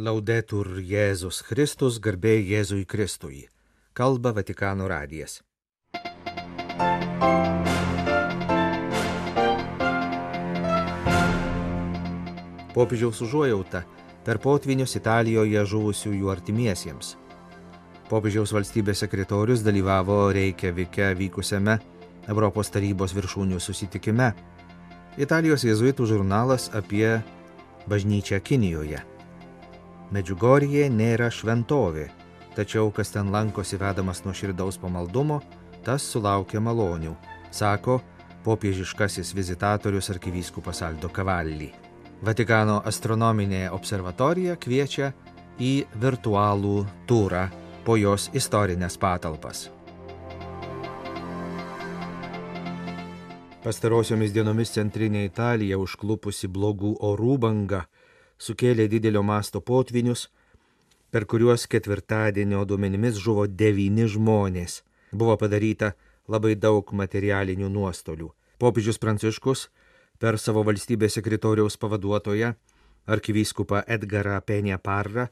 Laudetur Jėzus Kristus, garbė Jėzui Kristui. Kalba Vatikano radijas. Popiežiaus užuojauta per potvinius Italijoje žuvusiųjų artimiesiems. Popiežiaus valstybės sekretorius dalyvavo Reikjavike vykusiame Europos tarybos viršūnių susitikime. Italijos jėzuitų žurnalas apie bažnyčią Kinijoje. Medžiugorje nėra šventovė, tačiau kas ten lankosi vedamas nuo širdaus pamaldumo, tas sulaukia malonių, sako popiežiškasis vizitatorius arkivyskupas Aldo Cavalli. Vatikano astronominė observatorija kviečia į virtualų turą po jos istorinės patalpas. Pastarosiomis dienomis centrinė Italija užklupusi blogų orų banga sukėlė didelio masto potvinius, per kuriuos ketvirtadienio duomenimis žuvo devyni žmonės. Buvo padaryta labai daug materialinių nuostolių. Popiežius Pranciškus per savo valstybės sekretoriaus pavaduotoją arkivyskupą Edgarą Penę Parrą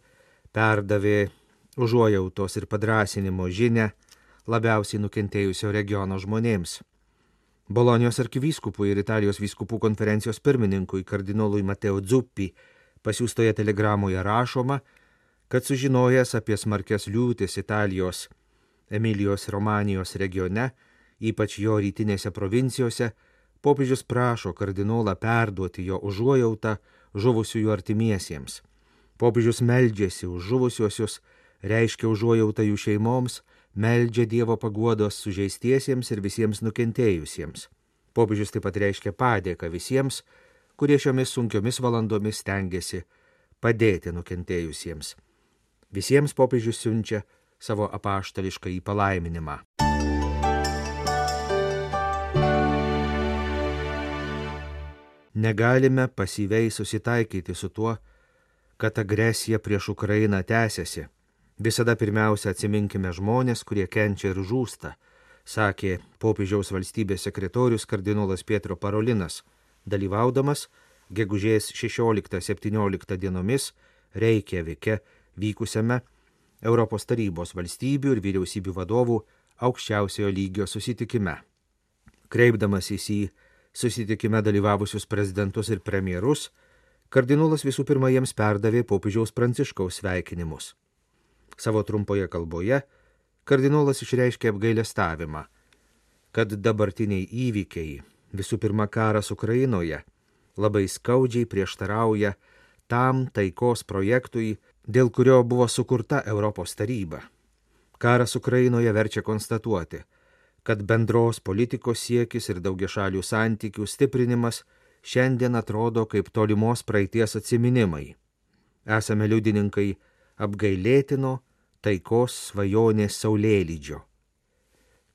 perdavė užuojautos ir padrasinimo žinę labiausiai nukentėjusio regiono žmonėms. Bolonijos arkivyskupui ir Italijos vyskupų konferencijos pirmininkui kardinolui Mateo Dzuppi pasiūstoje telegramoje rašoma, kad sužinojęs apie smarkes liūtis Italijos Emilijos Romanijos regione, ypač jo rytinėse provincijose, popiežius prašo kardinolą perduoti jo užuojautą žuvusiųjų artimiesiems. Popiežius meldžiasi už žuvusiuosius, reiškia užuojautą jų šeimoms, meldžia Dievo paguodos sužeistiesiems ir visiems nukentėjusiems. Popiežius taip pat reiškia padėką visiems, kurie šiomis sunkiomis valandomis stengiasi padėti nukentėjusiems. Visiems popiežius siunčia savo apaštališką į palaiminimą. Negalime pasyviai susitaikyti su tuo, kad agresija prieš Ukrainą tęsiasi. Visada pirmiausia atsiminkime žmonės, kurie kenčia ir žūsta, sakė popiežiaus valstybės sekretorius kardinolas Pietro Parolinas, dalyvaudamas gegužės 16-17 dienomis Reikjavike vykusiame Europos tarybos valstybių ir vyriausybių vadovų aukščiausiojo lygio susitikime. Kreipdamasis į susitikime dalyvavusius prezidentus ir premjerus, kardinolas visų pirma jiems perdavė popiežiaus pranciškaus sveikinimus. Savo trumpoje kalboje kardinolas išreiškė apgailestavimą, kad dabartiniai įvykiai, visų pirma karas Ukrainoje, labai skaudžiai prieštarauja tam taikos projektui, dėl kurio buvo sukurta Europos taryba. Karas Ukrainoje verčia konstatuoti, kad bendros politikos siekis ir daugiašalių santykių stiprinimas šiandien atrodo kaip tolimos praeities atsiminimai. Esame liudininkai apgailėtino taikos svajonės saulėlydžio.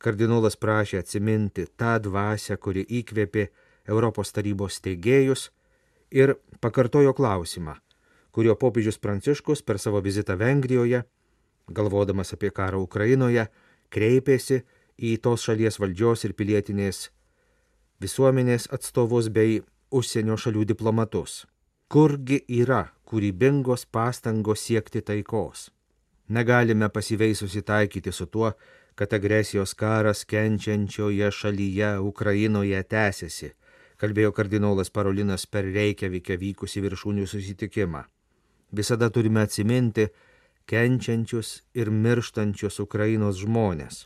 Kardinolas prašė atsiminti tą dvasę, kuri įkvėpė Europos tarybos steigėjus ir pakartojo klausimą, kurio popiežius Pranciškus per savo vizitą Vengrijoje, galvodamas apie karą Ukrainoje, kreipėsi į tos šalies valdžios ir pilietinės visuomenės atstovus bei užsienio šalių diplomatus. Kurgi yra kūrybingos pastangos siekti taikos? Negalime pasyviai susitaikyti su tuo, kad agresijos karas kenčiančioje šalyje Ukrainoje tęsiasi, kalbėjo kardinolas Parolinas per Reikjavikę vykusi viršūnių susitikimą. Visada turime atsiminti kenčiančius ir mirštančius Ukrainos žmonės.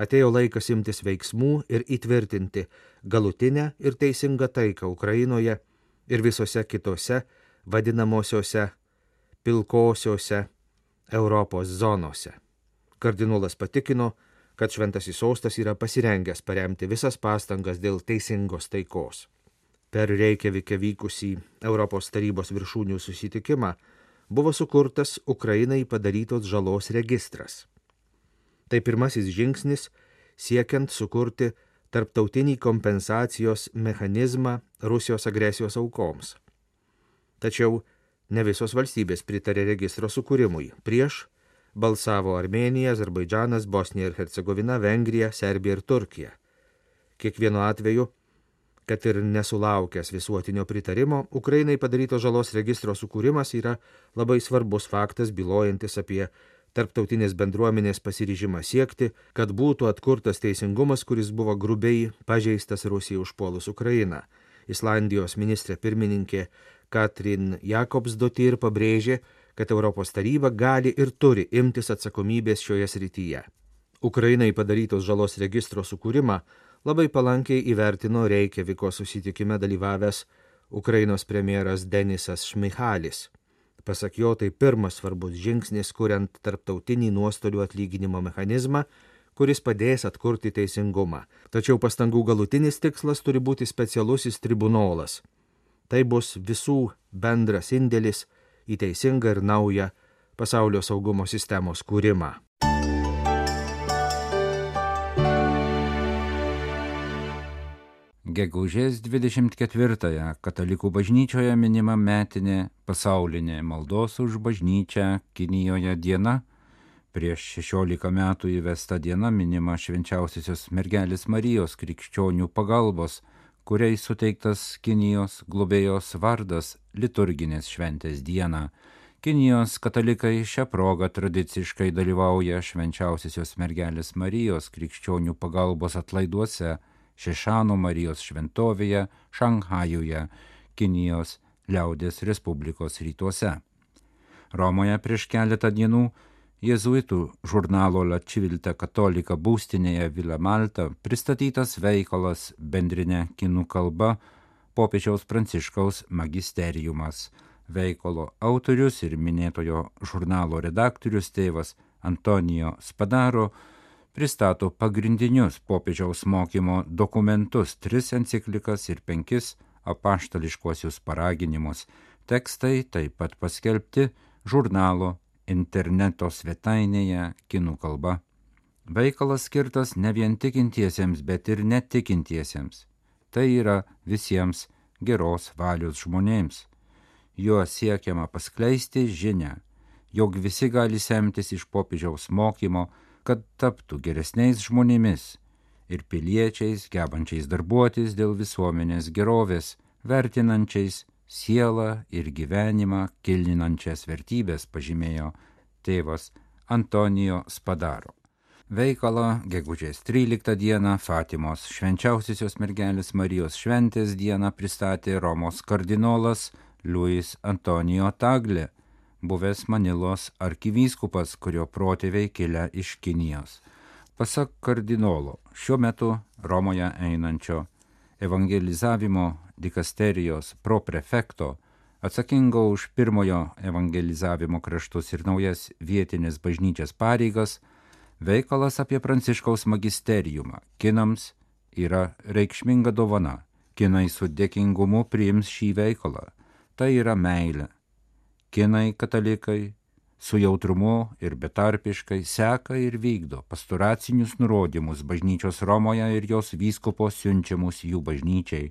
Atėjo laikas imtis veiksmų ir įtvirtinti galutinę ir teisingą taiką Ukrainoje ir visose kitose vadinamosiose pilkosiose Europos zonose. Kardinolas patikino, kad šventasis sostas yra pasirengęs paremti visas pastangas dėl teisingos taikos. Per Reikjavike vykusį Europos tarybos viršūnių susitikimą buvo sukurtas Ukrainai padarytos žalos registras. Tai pirmasis žingsnis siekiant sukurti tarptautinį kompensacijos mechanizmą Rusijos agresijos aukoms. Tačiau ne visos valstybės pritarė registro sukūrimui. Prieš balsavo Armenija, Azerbaidžanas, Bosnija ir Hercegovina, Vengrija, Serbija ir Turkija. Kiekvienu atveju kad ir nesulaukęs visuotinio pritarimo, Ukrainai padarytos žalos registro sukūrimas yra labai svarbus faktas, bylojantis apie tarptautinės bendruomenės pasiryžimą siekti, kad būtų atkurtas teisingumas, kuris buvo grubiai pažeistas Rusijai užpuolus Ukrainą. Islandijos ministrė pirmininkė Katrin Jakobsdotir pabrėžė, kad Europos taryba gali ir turi imtis atsakomybės šioje srityje. Ukrainai padarytos žalos registro sukūrimą labai palankiai įvertino Reikjaviko susitikime dalyvavęs Ukrainos premjeras Denisas Šmihalis. Pasak jo, tai pirmas svarbus žingsnis, kuriant tarptautinį nuostolių atlyginimo mechanizmą, kuris padės atkurti teisingumą. Tačiau pastangų galutinis tikslas turi būti specialusis tribunolas. Tai bus visų bendras indėlis į teisingą ir naują pasaulio saugumo sistemos kūrimą. Gegužės 24-ąją katalikų bažnyčioje minima metinė pasaulinė maldos už bažnyčią Kinijoje diena. Prieš 16 metų įvesta diena minima švenčiausiosios mergelės Marijos krikščionių pagalbos, kuriai suteiktas Kinijos globėjos vardas liturginės šventės diena. Kinijos katalikai šią progą tradiciškai dalyvauja švenčiausiosios mergelės Marijos krikščionių pagalbos atlaiduose Šešano Marijos šventovėje Šanhajuje, Kinijos liaudės Respublikos rytuose. Romoje prieš keletą dienų jėzuitų žurnalo La Civilta Katolika būstinėje Vila Malta pristatytas veikalas bendrinė kinų kalba popiežiaus pranciškaus magisteriumas. Veikalo autorius ir minėtojo žurnalo redaktorius tėvas Antonijo Spadaro pristato pagrindinius popiežiaus mokymo dokumentus - tris enciklikas ir penkis apaštališkuosius paraginimus. Tekstai taip pat paskelbti žurnalo interneto svetainėje kinų kalba. Veikalas skirtas ne vien tikintiesiems, bet ir netikintiesiems. Tai yra visiems geros valios žmonėms. Juo siekiama paskleisti žinę, jog visi gali semtis iš popiežiaus mokymo, kad taptų geresniais žmonėmis ir piliečiais, gebančiais darbuotis dėl visuomenės gerovės, vertinančiais sielą ir gyvenimą kilninančias vertybės, pažymėjo tėvas Antonijo Spadaro. Veikalą gegužės 13 dieną Fatimos švenčiausiosios mergelės Marijos šventės dieną pristatė Romos kardinolas Luis Antonijo Taglė, buvęs Manilos arkivyskupas, kurio protėviai kilę iš Kinijos. Pasak kardinolo, šiuo metu Romoje einančio evangelizavimo dikasterijos proprefekto, atsakingo už pirmojo evangelizavimo kraštus ir naujas vietinės bažnyčias pareigas, veikalas apie pranciškaus magisteriumą kinams yra reikšminga dovana. Kinai su dėkingumu priims šį veikalą. Tai yra meilė, kinai katalikai su jautrumu ir betarpiškai seka ir vykdo pastoracinius nurodymus bažnyčios Romoje ir jos vyskupo siunčiamus jų bažnyčiai.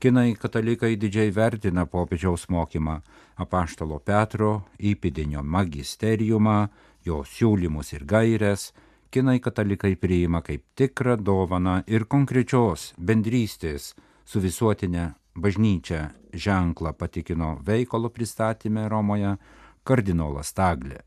Kinai katalikai didžiai vertina popiežiaus mokymą, apaštalo Petro įpidinio magisteriumą, jo siūlymus ir gairias, kinai katalikai priima kaip tikrą dovaną ir konkrečios bendrystės su visuotinė bažnyčia ženklą patikino veikalo pristatymę Romoje kardinolas Taglė.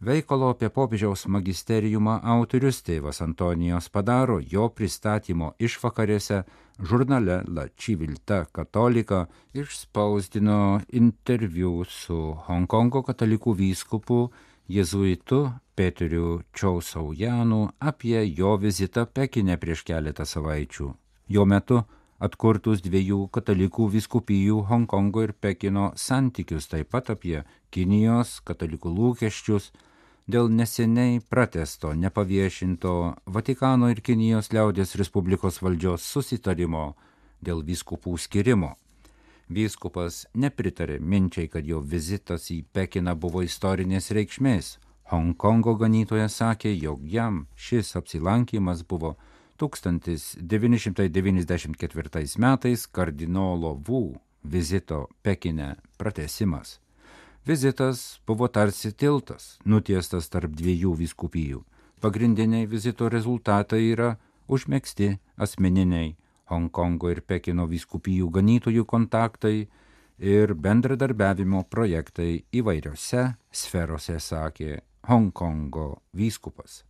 Veikalo apie popiežiaus magisteriumą autorius tėvas Antonijos padaro jo pristatymo išvakarėse žurnale La Civilta Katolika išspausdino interviu su Hongkongo katalikų vyskupu jėzuitu Peteriu Čiausaujanu apie jo vizitą Pekinė prieš keletą savaičių. Jo metu atkurtus dviejų katalikų viskupijų Hongkongo ir Pekino santykius, taip pat apie Kinijos katalikų lūkesčius dėl neseniai pratesto, nepaviešinto Vatikano ir Kinijos liaudės Respublikos valdžios susitarimo dėl viskupų skirimo. Vyskupas nepritarė minčiai, kad jo vizitas į Pekiną buvo istorinės reikšmės. Hongkongo ganytojas sakė, jog jam šis apsilankimas buvo 1994 metais kardinolo Vų vizito Pekine pratesimas. Vizitas buvo tarsi tiltas, nutiestas tarp dviejų viskupijų. Pagrindiniai vizito rezultatai yra užmėgsti asmeniniai Hongkongo ir Pekino vyskupijų ganytojų kontaktai ir bendradarbiavimo projektai įvairiose sferose, sakė Hongkongo vyskupas.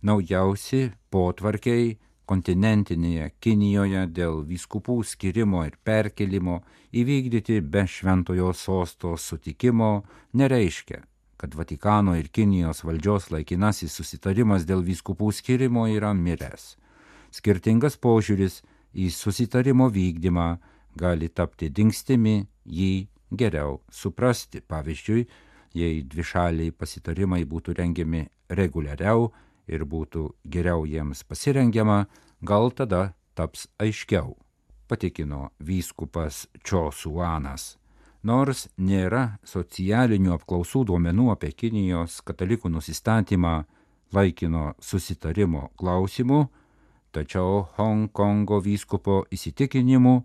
Naujausi potvarkiai kontinentinėje Kinijoje dėl vyskupų skirimo ir perkelimo įvykdyti be šventojo sosto sutikimo nereiškia, kad Vatikano ir Kinijos valdžios laikinasis susitarimas dėl vyskupų skirimo yra miręs. Skirtingas požiūris į susitarimo vykdymą gali tapti dingstimi jį geriau suprasti. Pavyzdžiui, jei dvišaliai pasitarimai būtų rengiami reguliariau ir būtų geriau jiems pasirengiama, gal tada taps aiškiau, patikino vyskupas Čiosuanas. Nors nėra socialinių apklausų duomenų apie Kinijos katalikų nusistatymą laikino susitarimo klausimų, tačiau Hongkongo vyskupo įsitikinimu,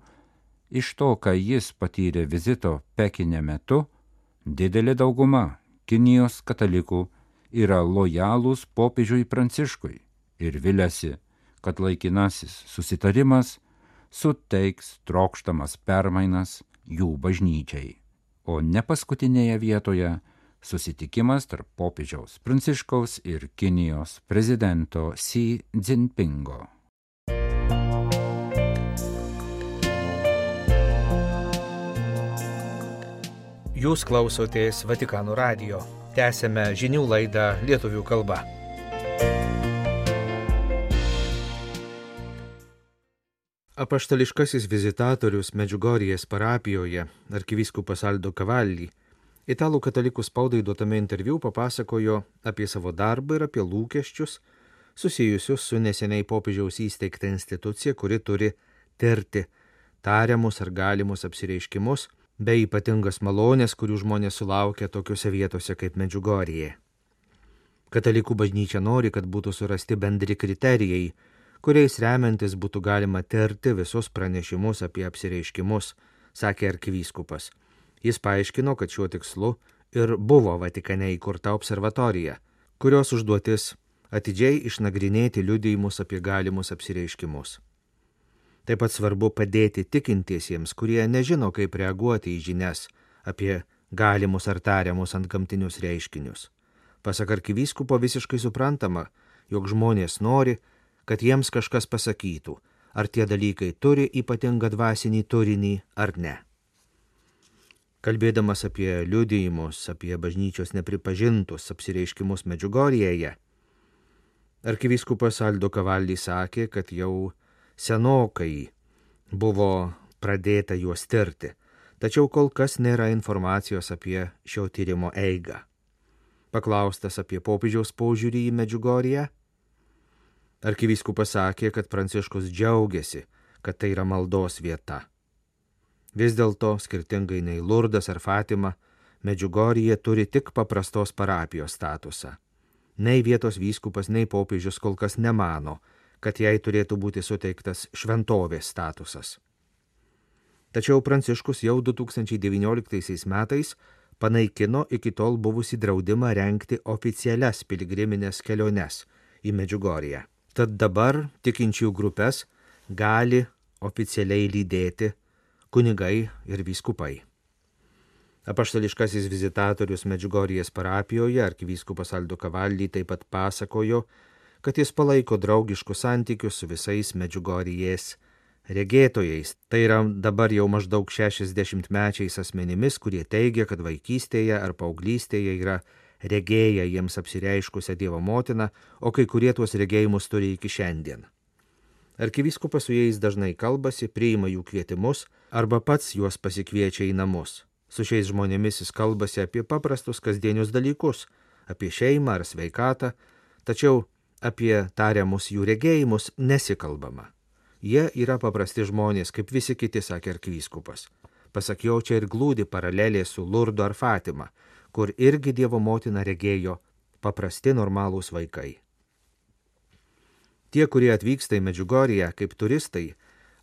iš to, ką jis patyrė vizito Pekinė metu, didelė dauguma Kinijos katalikų yra lojalūs popiežiui Pranciškui ir vilėsi, kad laikinasis susitarimas suteiks trokštamas permainas jų bažnyčiai. O ne paskutinėje vietoje susitikimas tarp popiežiaus Pranciškaus ir Kinijos prezidento Xi Jinpingo. Jūs klausotės Vatikano radio. Tęsėme žinių laidą lietuvių kalba. Apaštališkasis vizitatorius Medžiugorijas parapijoje, arkivyskupas Aldo Kavally, italų katalikų spaudai duotame interviu papasakojo apie savo darbą ir apie lūkesčius susijusius su neseniai popiežiaus įsteigta institucija, kuri turi tirti tariamus ar galimus apsireiškimus bei ypatingas malonės, kurių žmonės sulaukia tokiuose vietose kaip Medžiugorija. Katalikų bažnyčia nori, kad būtų surasti bendri kriterijai, kuriais remiantis būtų galima terti visus pranešimus apie apsireiškimus, sakė arkivyskupas. Jis paaiškino, kad šiuo tikslu ir buvo Vatikane įkurta observatorija, kurios užduotis atidžiai išnagrinėti liudijimus apie galimus apsireiškimus. Taip pat svarbu padėti tikintiesiems, kurie nežino, kaip reaguoti į žinias apie galimus ar tariamus ant gamtinius reiškinius. Pasak arkivyskupo visiškai suprantama, jog žmonės nori, kad jiems kažkas pasakytų, ar tie dalykai turi ypatingą dvasinį turinį ar ne. Kalbėdamas apie liudijimus, apie bažnyčios nepripažintus apsireiškimus Medžiugorėje, arkivyskupas Aldo Kavaldį sakė, kad jau senokai buvo pradėta juos tirti, tačiau kol kas nėra informacijos apie šio tyrimo eigą. Paklaustas apie popiežiaus požiūrį į Medžiugorėje, Arkivyskupas sakė, kad Pranciškus džiaugiasi, kad tai yra maldos vieta. Vis dėlto, skirtingai nei Lurdas ar Fatima, Medžiugorija turi tik paprastos parapijos statusą. Nei vietos vyskupas, nei popiežius kol kas nemano, kad jai turėtų būti suteiktas šventovės statusas. Tačiau Pranciškus jau 2019 metais panaikino iki tol buvusi draudimą renkti oficialias piligriminės keliones į Medžiugoriją. Tad dabar tikinčių grupės gali oficialiai lydėti kunigai ir vyskupai. Apaštališkasis vizitatorius Medžiugorijas parapijoje, arkivyskupas Aldo Kavaldy taip pat pasakojo, kad jis palaiko draugiškus santykius su visais Medžiugorijas regėtojais. Tai yra dabar jau maždaug 60 mečiais asmenimis, kurie teigia, kad vaikystėje ar paauglystėje yra regėję jiems apsireiškusią Dievo motiną, o kai kurie tuos regėjimus turi iki šiandien. Arkivyskupas su jais dažnai kalbasi, priima jų kvietimus arba pats juos pasikviečia į namus. Su šiais žmonėmis jis kalbasi apie paprastus kasdienius dalykus, apie šeimą ar sveikatą, tačiau apie tariamus jų regėjimus nesikalbama. Jie yra paprasti žmonės, kaip visi kiti, sakė arkivyskupas. Pasak jo, čia ir glūdi paralelė su Lurdu ar Fatima, kur irgi Dievo motina regėjo paprasti normalūs vaikai. Tie, kurie atvyksta į Medžiugoriją kaip turistai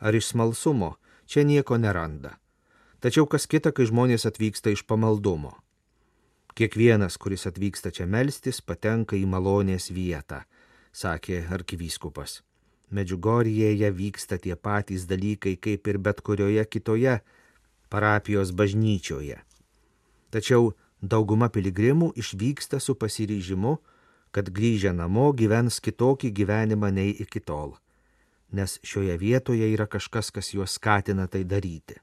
ar iš smalsumo, čia nieko neranda. Tačiau kas kita, kai žmonės atvyksta iš pamaldumo. Kiekvienas, kuris atvyksta čia melstis, patenka į malonės vietą, sakė arkivyskupas. Medžiugorėje vyksta tie patys dalykai kaip ir bet kurioje kitoje parapijos bažnyčioje. Tačiau dauguma piligrimų išvyksta su pasiryžimu, kad grįžę namo gyvens kitokį gyvenimą nei iki tol, nes šioje vietoje yra kažkas, kas juos skatina tai daryti.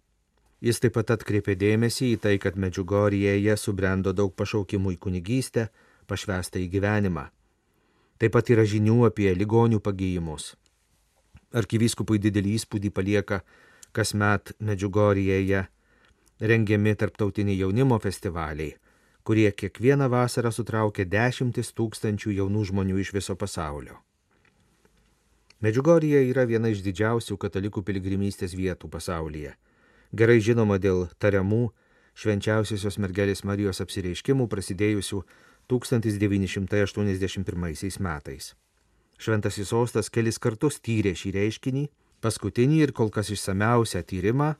Jis taip pat atkreipė dėmesį į tai, kad Medžiugorėje subrendo daug pašaukimų į kunigystę, pašvestą į gyvenimą. Taip pat yra žinių apie ligonių pagyjimus. Arkivyskupui didelį įspūdį palieka kasmet Medžiugorėje rengiami tarptautiniai jaunimo festivaliai, kurie kiekvieną vasarą sutraukia dešimtis tūkstančių jaunų žmonių iš viso pasaulio. Medžiugorija yra viena iš didžiausių katalikų piligrimystės vietų pasaulyje. Gerai žinoma dėl tariamų švenčiausiosios mergelės Marijos apsireiškimų prasidėjusių 1981 metais. Šventasis sostas kelis kartus tyrė šį reiškinį, paskutinį ir kol kas išsameusią tyrimą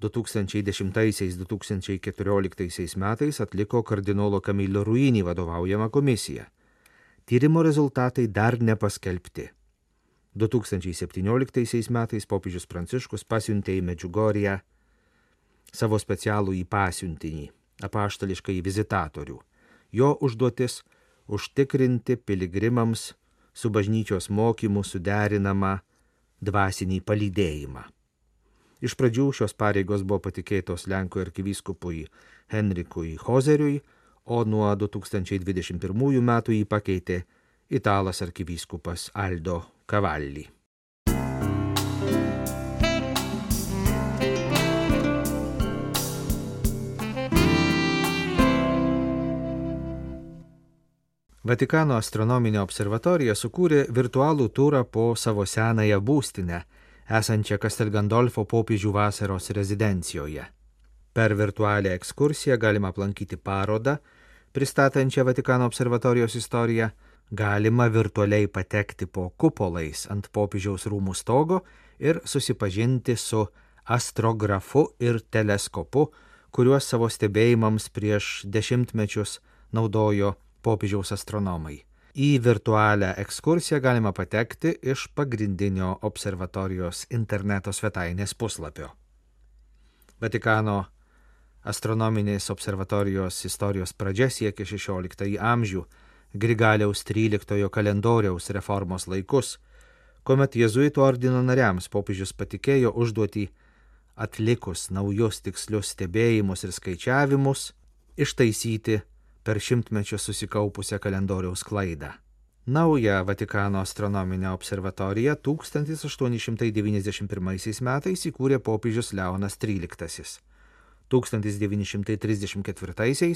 2010-2014 metais atliko kardinolo Kamilio Ruinį vadovaujama komisija. Tyrimo rezultatai dar nepaskelbti. 2017 metais popiežius Pranciškus pasiuntė į Medžiugoriją savo specialų į pasiuntinį, apaštališką į vizitatorių. Jo užduotis - užtikrinti piligrimams su bažnyčios mokymu suderinamą dvasinį palydėjimą. Iš pradžių šios pareigos buvo patikėtos Lenkų arkivyskupui Henrikui Hozeriui, o nuo 2021 metų jį pakeitė italas arkivyskupas Aldo Cavalli. Vatikano astronominė observatorija sukūrė virtualų turą po savo senąją būstinę, esančią Kastelgandolfo popiežių vasaros rezidencijoje. Per virtualią ekskursiją galima aplankyti parodą, pristatančią Vatikano observatorijos istoriją, galima virtualiai patekti po kupolais ant popiežiaus rūmų stogo ir susipažinti su astrografu ir teleskopu, kuriuos savo stebėjimams prieš dešimtmečius naudojo popiežiaus astronomai. Į virtualią ekskursiją galima patekti iš pagrindinio observatorijos interneto svetainės puslapio. Vatikano astronominės observatorijos istorijos pradžia siekia XVI amžių, Grigaliaus XIII kalendoriaus reformos laikus, kuomet jėzuitų ordino nariams popiežius patikėjo užduoti atlikus naujus tikslius stebėjimus ir skaičiavimus, ištaisyti per šimtmečius susikaupusią kalendoriaus klaidą. Naują Vatikano astronominę observatoriją 1891 metais įkūrė popiežius Leonas XIII. 1934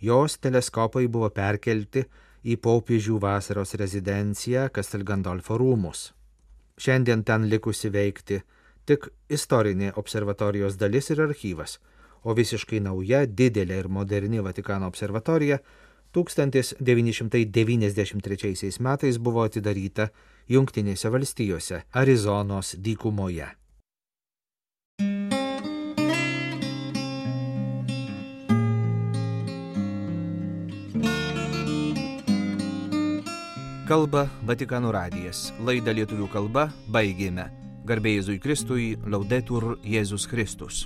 jos teleskopai buvo perkelti į popiežių vasaros rezidenciją Kastelgandolfo rūmus. Šiandien ten likusi veikti tik istorinė observatorijos dalis ir archyvas, o visiškai nauja, didelė ir moderni Vatikano observatorija 1993 metais buvo atidaryta Junktinėse valstijose, Arizonos dykumoje. Kalba Vatikanų radijas. Laidą lietuvių kalba baigėme. Garbėjai Jėzui Kristui, laudetur Jėzus Kristus.